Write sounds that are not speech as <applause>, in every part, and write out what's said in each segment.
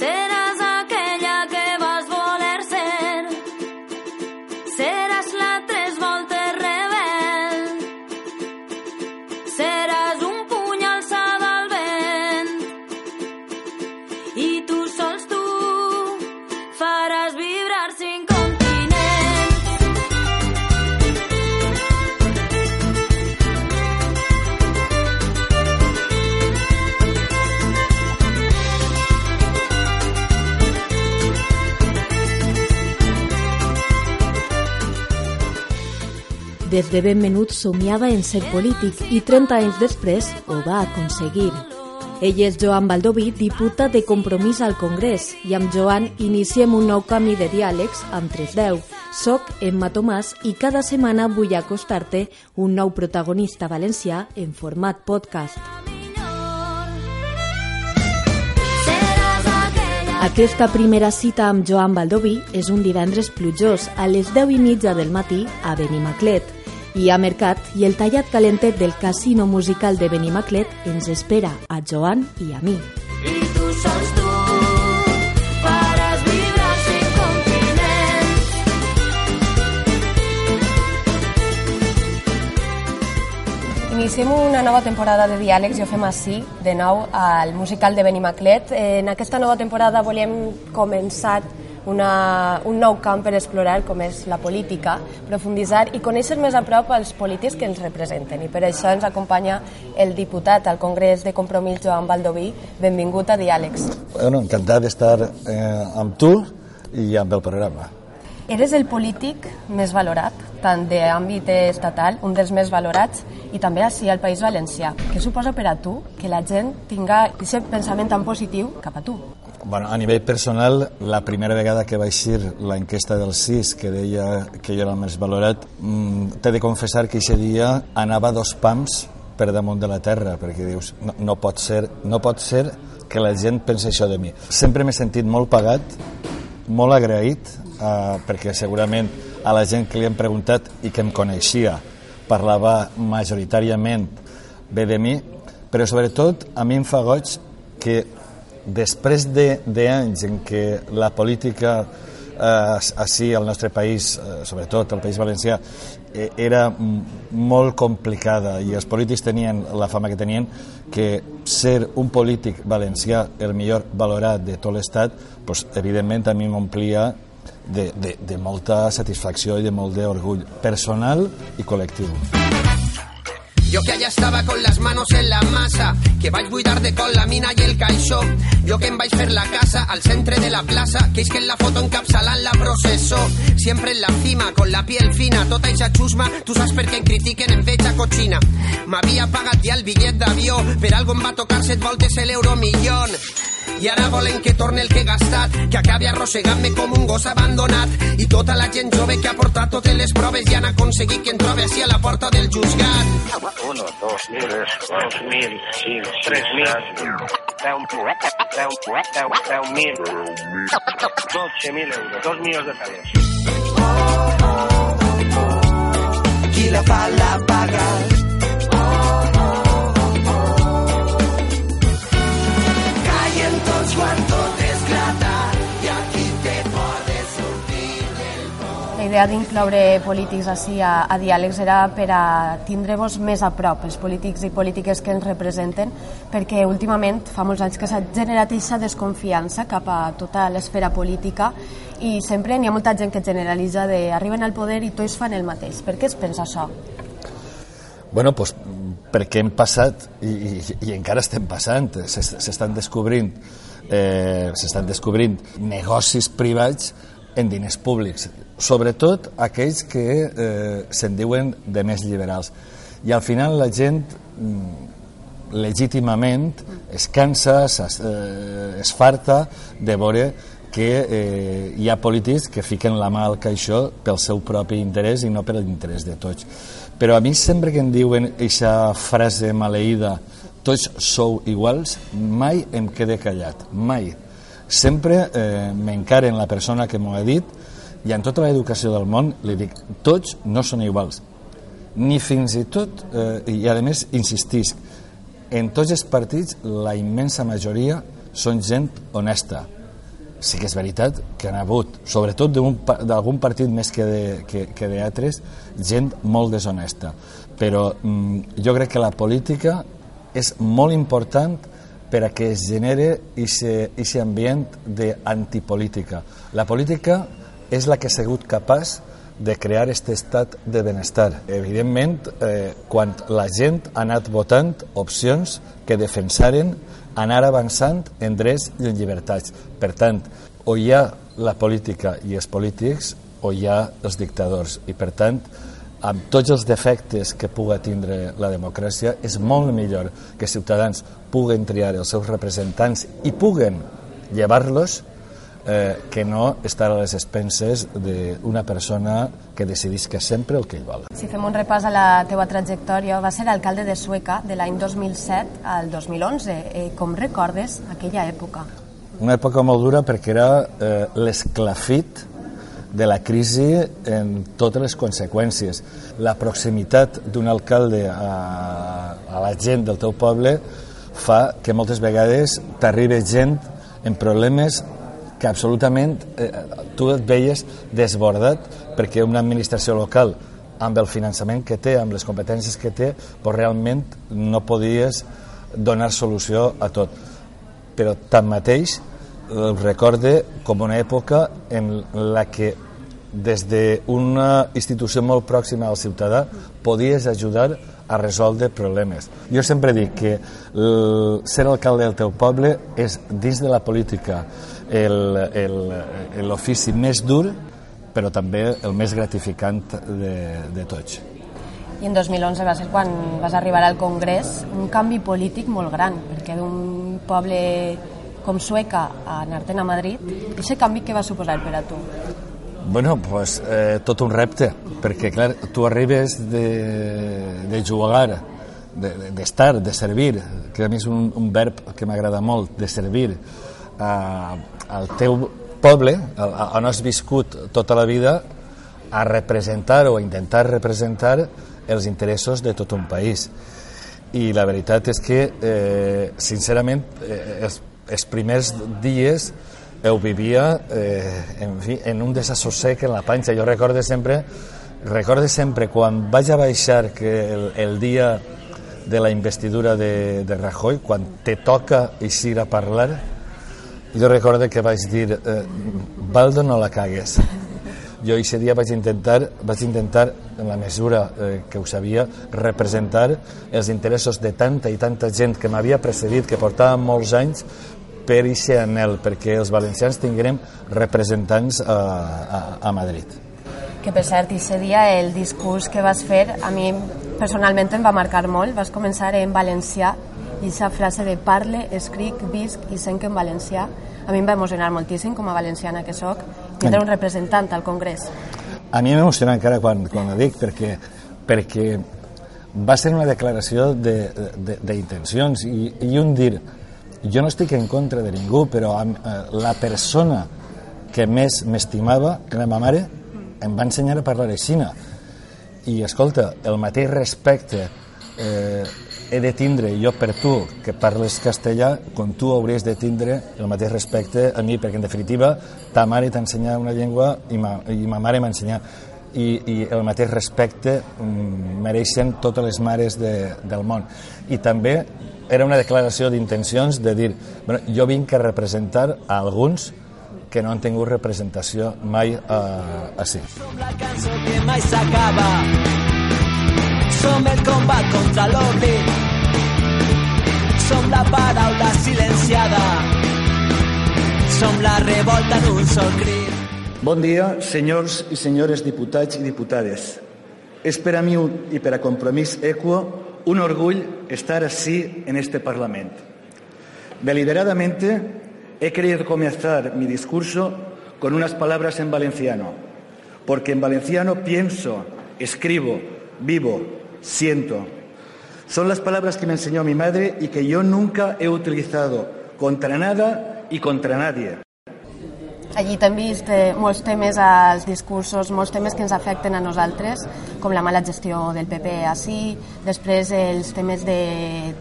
Será Des de ben menut somiava en ser polític i 30 anys després ho va aconseguir. Ell és Joan Baldoví, diputat de Compromís al Congrés, i amb Joan iniciem un nou camí de diàlegs amb 310. Soc Emma Tomàs i cada setmana vull acostar-te un nou protagonista valencià en format podcast. Aquesta primera cita amb Joan Baldoví és un divendres plujós a les 10 i mitja del matí a Benimaclet. I a Mercat i el tallat calentet del Casino Musical de Benimaclet ens espera a Joan i a mi. i tu sols tu faràs vibrar cinc continents. Iniciem una nova temporada de diàlegs i ho fem així, de nou, al musical de Benimaclet. En aquesta nova temporada volíem començar una, un nou camp per explorar, com és la política, profunditzar i conèixer més a prop els polítics que ens representen. I per això ens acompanya el diputat al Congrés de Compromís, Joan Baldoví. Benvingut a Diàlegs. Bueno, encantat d'estar eh, amb tu i amb el programa. Eres el polític més valorat, tant d'àmbit estatal, un dels més valorats, i també així al País Valencià. Què suposa per a tu que la gent tinga aquest pensament tan positiu cap a tu? Bueno, a nivell personal, la primera vegada que va eixir la enquesta del CIS que deia que jo era el més valorat, mm, t'he de confessar que aquest dia anava dos pams per damunt de la terra, perquè dius, no, no, pot ser, no pot ser que la gent pensi això de mi. Sempre m'he sentit molt pagat, molt agraït, eh, perquè segurament a la gent que li hem preguntat i que em coneixia parlava majoritàriament bé de mi, però sobretot a mi em fa goig que després de, de anys en què la política eh, així al nostre país, eh, sobretot al País Valencià, eh, era molt complicada i els polítics tenien la fama que tenien que ser un polític valencià el millor valorat de tot l'estat, doncs, evidentment a mi m'omplia de, de, de molta satisfacció i de molt d'orgull personal i col·lectiu. Yo que allá estaba con las manos en la masa, que vais buidar de con la mina y el caixó. Yo que en vais fer la casa al centre de la plaza, que es que en la foto encapsalan la proceso. Siempre en la cima, con la piel fina, tota eixa xusma, tu saps per què em critiquen en fetge cochina. M'havia pagat ja el bitllet d'avió, per algo em va tocar set voltes l'euro millón. I ara volen que torne el que he gastat, que acabi arrossegant-me com un gos abandonat. I tota la gent jove que ha portat totes les proves i han aconseguit que em trobi així a la porta del juzgat. Uno, dos, tres, dos mil, cinc, tres mil, deu, deu, deu, deu mil, dotze mil euros, dos milions de pesos. Qui la fa la paga. Idea d'incloure polítics així a, a diàlegs era per a tindre-vos més a prop, els polítics i polítiques que ens representen, perquè últimament fa molts anys que s'ha generat aquesta desconfiança cap a tota l'esfera política i sempre n'hi ha molta gent que generalitza de arriben al poder i tots fan el mateix. Per què es pensa això? Bueno, doncs perquè hem passat i, i, i encara estem passant, s'es- s'estan descobrint eh, s'estan descobrint negocis privats en diners públics, sobretot aquells que eh, se'n diuen de més liberals. I al final la gent mm, legítimament es cansa, es, eh, es farta de veure que eh, hi ha polítics que fiquen la mà al caixó pel seu propi interès i no per l'interès de tots. Però a mi sempre que em diuen aquesta frase maleïda tots sou iguals, mai em quede callat, mai. Sempre eh, m'encaren la persona que m'ho ha dit i en tota l'educació del món li dic, tots no són iguals. Ni fins i tot, eh, i a més insistisc, en tots els partits la immensa majoria són gent honesta, sí que és veritat que han hagut, sobretot d'algun partit més que, de, que, que d'altres, gent molt deshonesta. Però mm, jo crec que la política és molt important per a que es genere aquest ambient d'antipolítica. La política és la que ha sigut capaç de crear aquest estat de benestar. Evidentment, eh, quan la gent ha anat votant opcions que defensaren anar avançant en drets i en llibertats. Per tant, o hi ha la política i els polítics o hi ha els dictadors. I per tant, amb tots els defectes que puga tindre la democràcia, és molt millor que ciutadans puguen triar els seus representants i puguen llevar-los eh, que no estar a les expenses d'una persona que decidís que sempre el que ell vol. Si fem un repàs a la teua trajectòria, va ser alcalde de Sueca de l'any 2007 al 2011. Eh, com recordes aquella època? Una època molt dura perquè era eh, l'esclafit de la crisi en totes les conseqüències. La proximitat d'un alcalde a, a la gent del teu poble fa que moltes vegades t'arribi gent en problemes que absolutament eh, tu et veies desbordat perquè una administració local amb el finançament que té, amb les competències que té, però realment no podies donar solució a tot. Però tanmateix el recorde com una època en la que des d'una institució molt pròxima al ciutadà podies ajudar a resoldre problemes. Jo sempre dic que el, ser alcalde del teu poble és dins de la política l'ofici més dur però també el més gratificant de, de tots. I en 2011 va ser quan vas arribar al Congrés, un canvi polític molt gran, perquè d'un poble com Sueca a anar-te'n a Madrid, aquest canvi què va suposar per a tu? Bueno, pues, eh, tot un repte, perquè clar, tu arribes de, de jugar, d'estar, de, de, de servir, que a mi és un, un verb que m'agrada molt, de servir a, al teu poble, on has viscut tota la vida, a representar o a intentar representar els interessos de tot un país. I la veritat és que, eh, sincerament, eh, els, els primers dies ho vivia eh, en, fi, en un desassossec en la panxa. Jo recordo sempre, recordo sempre quan vaig a baixar que el, el dia de la investidura de, de Rajoy, quan te toca eixir a parlar, jo recordo que vaig dir, eh, Baldo no la cagues. Jo aquest dia vaig intentar, vaig intentar, en la mesura eh, que ho sabia, representar els interessos de tanta i tanta gent que m'havia precedit, que portava molts anys, per aquest anel, perquè els valencians tinguérem representants a, a, a Madrid. Que per cert, aquest dia el discurs que vas fer a mi personalment em va marcar molt. Vas començar en valencià i aquesta frase de parle, escric, visc i senc en valencià a mi em va emocionar moltíssim com a valenciana que sóc tindre un representant al Congrés. A mi m'emociona encara quan, quan ho dic perquè, perquè va ser una declaració d'intencions de, de, i, i un dir jo no estic en contra de ningú però eh, la persona que més m'estimava, que la meva mare, em va ensenyar a parlar així i escolta, el mateix respecte eh, he de tindre jo per tu que parles castellà com tu hauries de tindre el mateix respecte a mi perquè en definitiva ta mare t'ha ensenyat una llengua i ma, i ma mare m'ha ensenyat i, i el mateix respecte mm, mereixen totes les mares de, del món. I també era una declaració d'intencions de dir bueno, jo vinc a representar a alguns que no han tingut representació mai a, a sí. Som la cançó que mai s'acaba som el combat contra l'obli. Som la paraula silenciada. Som la revolta en un sol crit. Bon dia, senyors i senyores diputats i diputades. És per a mi i per a Compromís Equo un orgull estar así en este Parlament. Deliberadamente he querido comenzar mi discurso con unas palabras en valenciano, porque en valenciano pienso, escribo, vivo, siento. Son las palabras que me enseñó mi madre y que yo nunca he utilizado contra nada y contra nadie. Allí t'hem vist eh, molts temes als discursos, molts temes que ens afecten a nosaltres, com la mala gestió del PP així, després els temes de,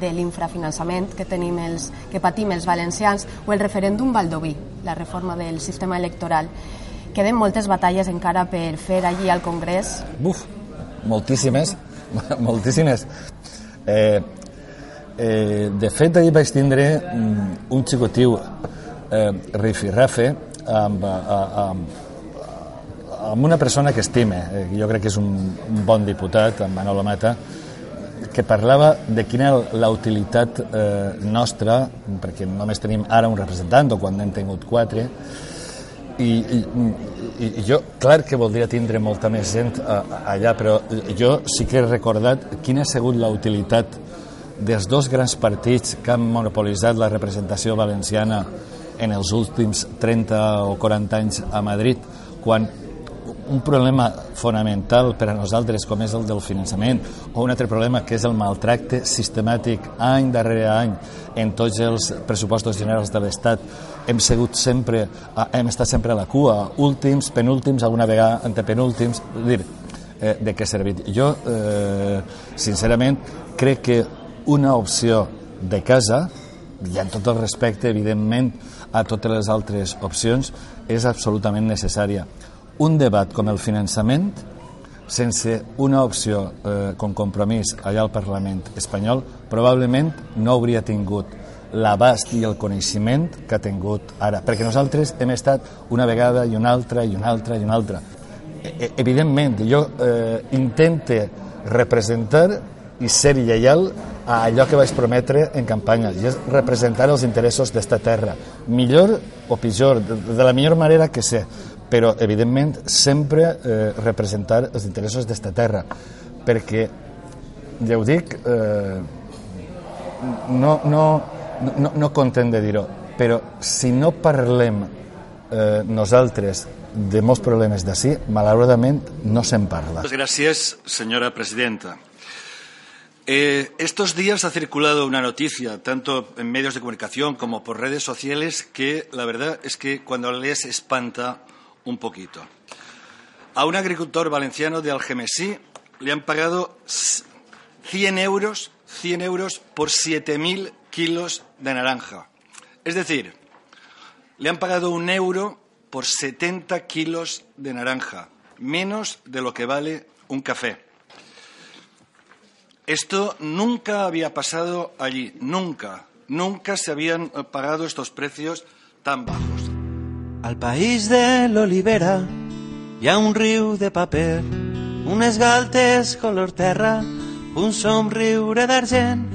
de l'infrafinançament que, tenim els, que patim els valencians o el referèndum valdoví, la reforma del sistema electoral. Queden moltes batalles encara per fer allí al Congrés. Buf, moltíssimes, <laughs> moltíssimes. Eh, eh, de fet, ahir vaig tindre mm, un xicotiu eh, rifirrafe amb, amb, amb una persona que estime, eh, jo crec que és un, un bon diputat, en Manolo Mata, que parlava de quina era la utilitat eh, nostra, perquè només tenim ara un representant, o quan n'hem tingut quatre, i, i, i jo, clar que voldria tindre molta més gent a, allà, però jo sí que he recordat quina ha sigut la utilitat dels dos grans partits que han monopolitzat la representació valenciana en els últims 30 o 40 anys a Madrid, quan un problema fonamental per a nosaltres com és el del finançament o un altre problema que és el maltracte sistemàtic any darrere any en tots els pressupostos generals de l'Estat hem sigut sempre, hem estat sempre a la cua, últims, penúltims, alguna vegada antepenúltims, dir, eh, de què ha servit. Jo, eh, sincerament, crec que una opció de casa, i en tot el respecte, evidentment, a totes les altres opcions, és absolutament necessària. Un debat com el finançament, sense una opció eh, com compromís allà al Parlament espanyol, probablement no hauria tingut l'abast i el coneixement que ha tingut ara, perquè nosaltres hem estat una vegada i una altra i una altra i una altra. E, e evidentment, jo eh, intente representar i ser lleial a allò que vaig prometre en campanya, i és representar els interessos d'esta terra, millor o pitjor, de, de la millor manera que sé, però evidentment sempre eh, representar els interessos d'esta terra, perquè, ja ho dic, eh, no, no, no, no content de dir-ho, però si no parlem eh, nosaltres de molts problemes d'ací, malauradament no se'n parla. Gràcies, senyora presidenta. Eh, estos días ha circulado una noticia, tanto en medios de comunicación como por redes sociales, que la verdad es que cuando la lees espanta un poquito. A un agricultor valenciano de Algemesí le han pagado 100 euros, 100 euros por 7.000 kilos de naranja. Es decir, le han pagado un euro por 70 kilos de naranja, menos de lo que vale un café. Esto nunca había pasado allí, nunca, nunca se habían pagado estos precios tan bajos. Al país de l'olivera hi ha un riu de paper, unes galtes color terra, un somriure d'argent.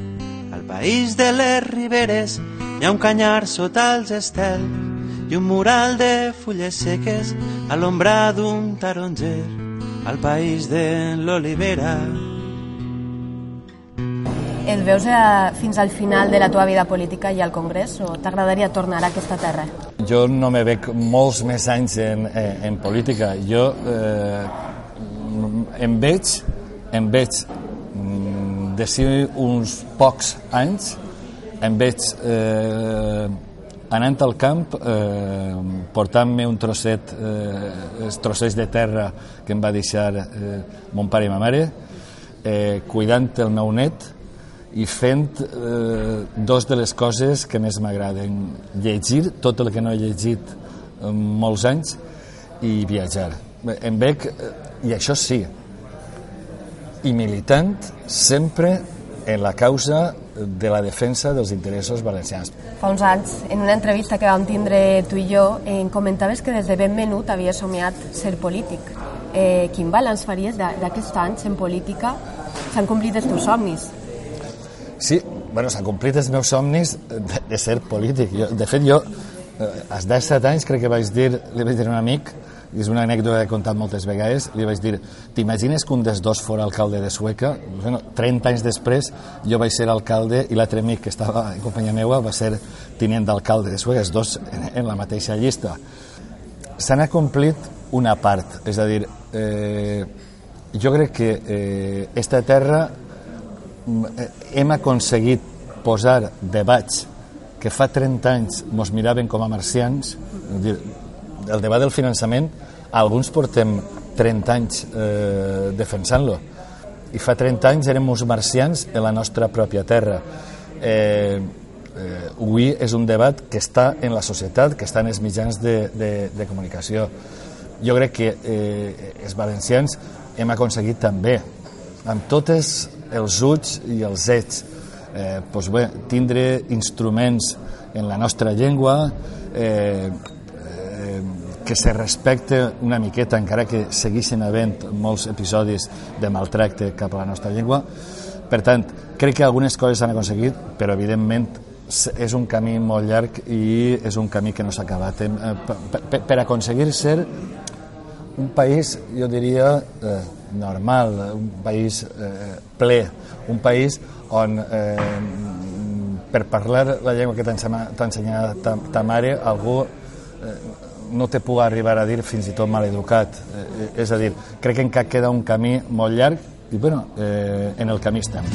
Al país de les riberes hi ha un canyar sota els estels i un mural de fulles seques a l'ombra d'un taronger. Al país de l'olivera et veus eh, fins al final de la teva vida política i al Congrés o t'agradaria tornar a aquesta terra? Jo no me veig molts més anys en, en, en política. Jo eh, em veig, em veig mm, de si uns pocs anys, em veig eh, anant al camp, eh, portant-me un trosset, eh, els trossets de terra que em va deixar eh, mon pare i ma mare, eh, cuidant el meu net, i fent eh, dos de les coses que més m'agraden. Llegir tot el que no he llegit en molts anys i viatjar. Em veig, eh, i això sí, i militant sempre en la causa de la defensa dels interessos valencians. Fa uns anys, en una entrevista que vam tindre tu i jo, em comentaves que des de ben menut havies somiat ser polític. Eh, quin balanç faries d'aquests anys en política? S'han complit els teus somnis? Sí, bueno, s'han complit els meus somnis de, de ser polític. Jo, de fet, jo, eh, als 17 anys, crec que vaig dir, li vaig dir a un amic, i és una anècdota que he contat moltes vegades, li vaig dir, t'imagines que un dels dos fora alcalde de Sueca? Bueno, 30 anys després jo vaig ser alcalde i l'altre amic que estava en companyia meva va ser tinent d'alcalde de Sueca, els dos en, en la mateixa llista. N'ha complit una part, és a dir, eh, jo crec que eh, esta terra hem aconseguit posar debats que fa 30 anys ens miraven com a marcians, dir, el debat del finançament, alguns portem 30 anys eh, defensant-lo. I fa 30 anys érem uns marcians en la nostra pròpia terra. Eh, eh, avui és un debat que està en la societat, que està en els mitjans de, de, de comunicació. Jo crec que eh, els valencians hem aconseguit també, amb totes els ulls i els ets, eh, doncs bé, tindre instruments en la nostra llengua, eh, eh, que se respecte una miqueta, encara que segueixin havent molts episodis de maltracte cap a la nostra llengua. Per tant, crec que algunes coses s'han aconseguit, però evidentment és un camí molt llarg i és un camí que no s'ha acabat. Eh, per, per, per aconseguir ser un país, jo diria, eh, normal, un país eh, ple, un país on eh, per parlar la llengua que t'ha ensenyat ta, ta mare algú eh, no te pugui arribar a dir fins i tot maleducat. Eh, és a dir, crec que encara queda un camí molt llarg i bueno, eh, en el camí estem.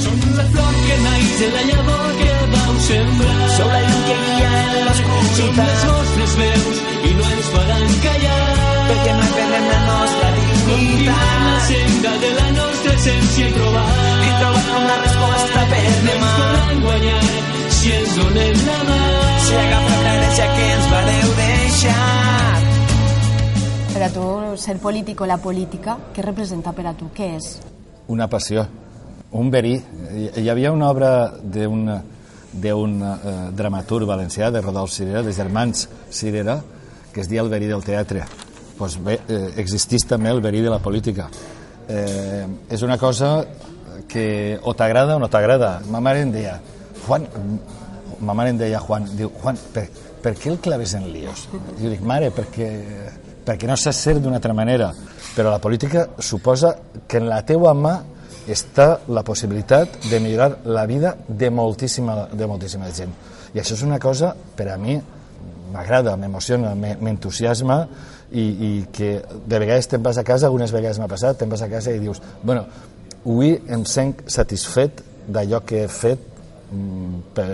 Som la flor que naix de la llavor que vau sembrar. Som la llum que guia en l'oscuritat. Som les vostres veus i no ens faran callar. Perquè no perdem la nostra dignitat. la senda de la nostra essència i trobar. I trobar una resposta per demà. Ens guanyar si ens donem la mà. Si agafem l'herència que ens vareu deixar. Per a tu, ser polític o la política, què representa per a tu? Què és? Una passió un verí. Hi havia una obra d'un d'un eh, dramaturg valencià, de Rodolf Cirera, de germans Cirera, que es dia El verí del teatre. Pues bé, eh, existís també el verí de la política. Eh, és una cosa que o t'agrada o no t'agrada. Ma mare em deia, Juan, ma mare em deia, Juan, diu, Juan, per, per què el claves en líos? Jo dic, mare, perquè, perquè no saps ser d'una altra manera. Però la política suposa que en la teua mà està la possibilitat de millorar la vida de moltíssima, de moltíssima gent. I això és una cosa, per a mi, m'agrada, m'emociona, m'entusiasma i, i que de vegades te'n vas a casa, algunes vegades m'ha passat, te'n vas a casa i dius, bueno, avui em sent satisfet d'allò que he fet mm, per,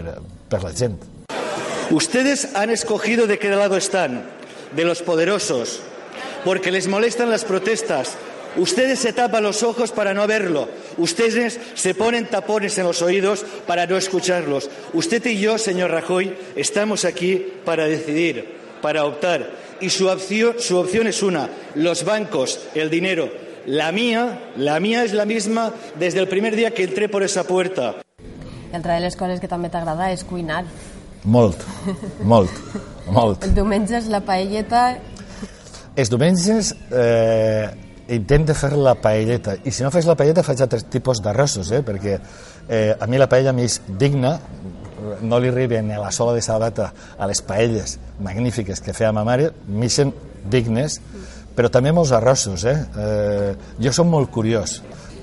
per la gent. Ustedes han escogido de qué lado están, de los poderosos, porque les molestan las protestas, Ustedes se tapan los ojos para no verlo. Ustedes se ponen tapones en los oídos para no escucharlos. Usted y yo, señor Rajoy, estamos aquí para decidir, para optar. Y su opción, su opción es una, los bancos, el dinero. La mía, la mía es la misma desde el primer día que entré por esa puerta. Altra de les coses que també t'agrada és cuinar. Molt, molt, molt. El diumenge és la paelleta... Els diumenges eh, intenta fer la paelleta i si no fes la paelleta faig altres tipus d'arrossos eh? perquè eh, a mi la paella m'és digna no li arribi ni a la sola de sabata a les paelles magnífiques que feia ma mare m'ixen dignes però també molts arrossos eh? Eh, jo som molt curiós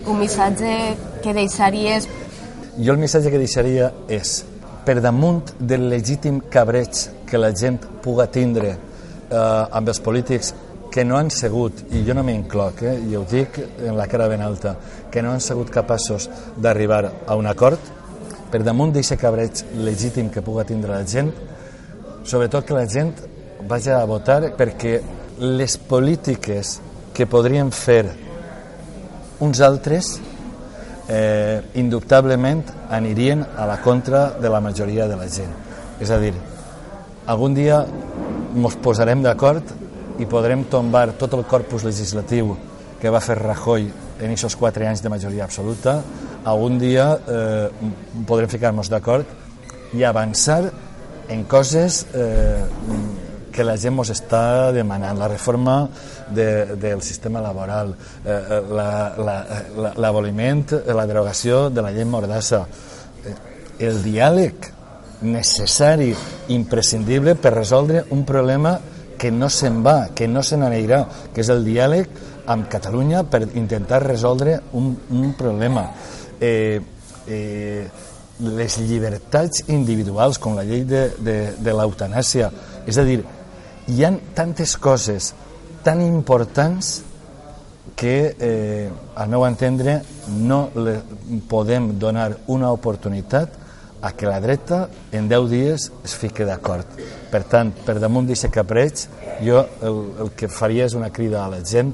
un missatge que deixaries jo el missatge que deixaria és per damunt del legítim cabreig que la gent puga tindre eh, amb els polítics que no han sigut, i jo no m'incloc, eh, i ho dic en la cara ben alta, que no han sigut capaços d'arribar a un acord per damunt d'aquest cabreig legítim que puga tindre la gent, sobretot que la gent vagi a votar perquè les polítiques que podrien fer uns altres eh, indubtablement anirien a la contra de la majoria de la gent. És a dir, algun dia ens posarem d'acord i podrem tombar tot el corpus legislatiu que va fer Rajoy en aquests quatre anys de majoria absoluta, algun dia eh, podrem ficar-nos d'acord i avançar en coses eh, que la gent ens està demanant, la reforma de, del sistema laboral, eh, l'aboliment, la, la, la derogació de la llei mordassa, eh, el diàleg necessari, imprescindible per resoldre un problema que no se'n va, que no se n'anirà, que és el diàleg amb Catalunya per intentar resoldre un, un problema. Eh, eh, les llibertats individuals, com la llei de, de, de l'eutanàsia, és a dir, hi han tantes coses tan importants que, eh, al meu entendre, no le podem donar una oportunitat a que la dreta en 10 dies es fique d'acord. Per tant, per damunt d'aquest capreig, jo el, el que faria és una crida a la gent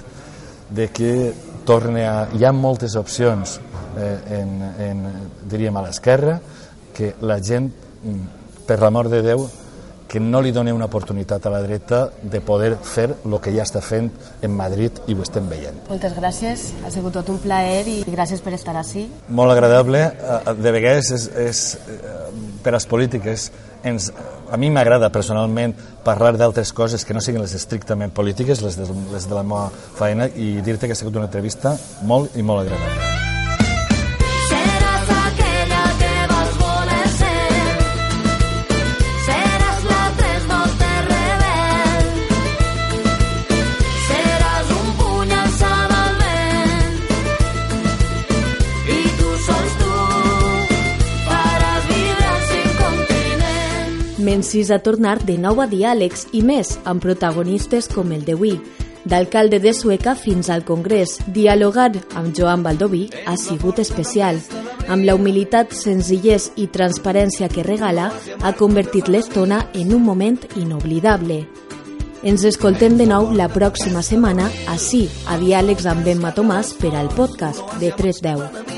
de que torne a... Hi ha moltes opcions eh, en, en, diríem, a l'esquerra, que la gent, mm, per l'amor de Déu, que no li doni una oportunitat a la dreta de poder fer el que ja està fent en Madrid i ho estem veient. Moltes gràcies, ha sigut tot un plaer i gràcies per estar així. Molt agradable, eh, de vegades és, és per als polítics ens, a mi m'agrada personalment parlar d'altres coses que no siguin les estrictament polítiques, les de, les de la meva feina, i dir-te que ha sigut una entrevista molt i molt agradable. Continents. Mencis a tornar de nou a diàlegs i més amb protagonistes com el d'avui. D'alcalde de Sueca fins al Congrés, dialogar amb Joan Baldoví ha sigut especial. Amb la humilitat, senzillesa i transparència que regala, ha convertit l'estona en un moment inoblidable. Ens escoltem de nou la pròxima setmana, així, a Diàlegs amb Emma Tomàs per al podcast de 310.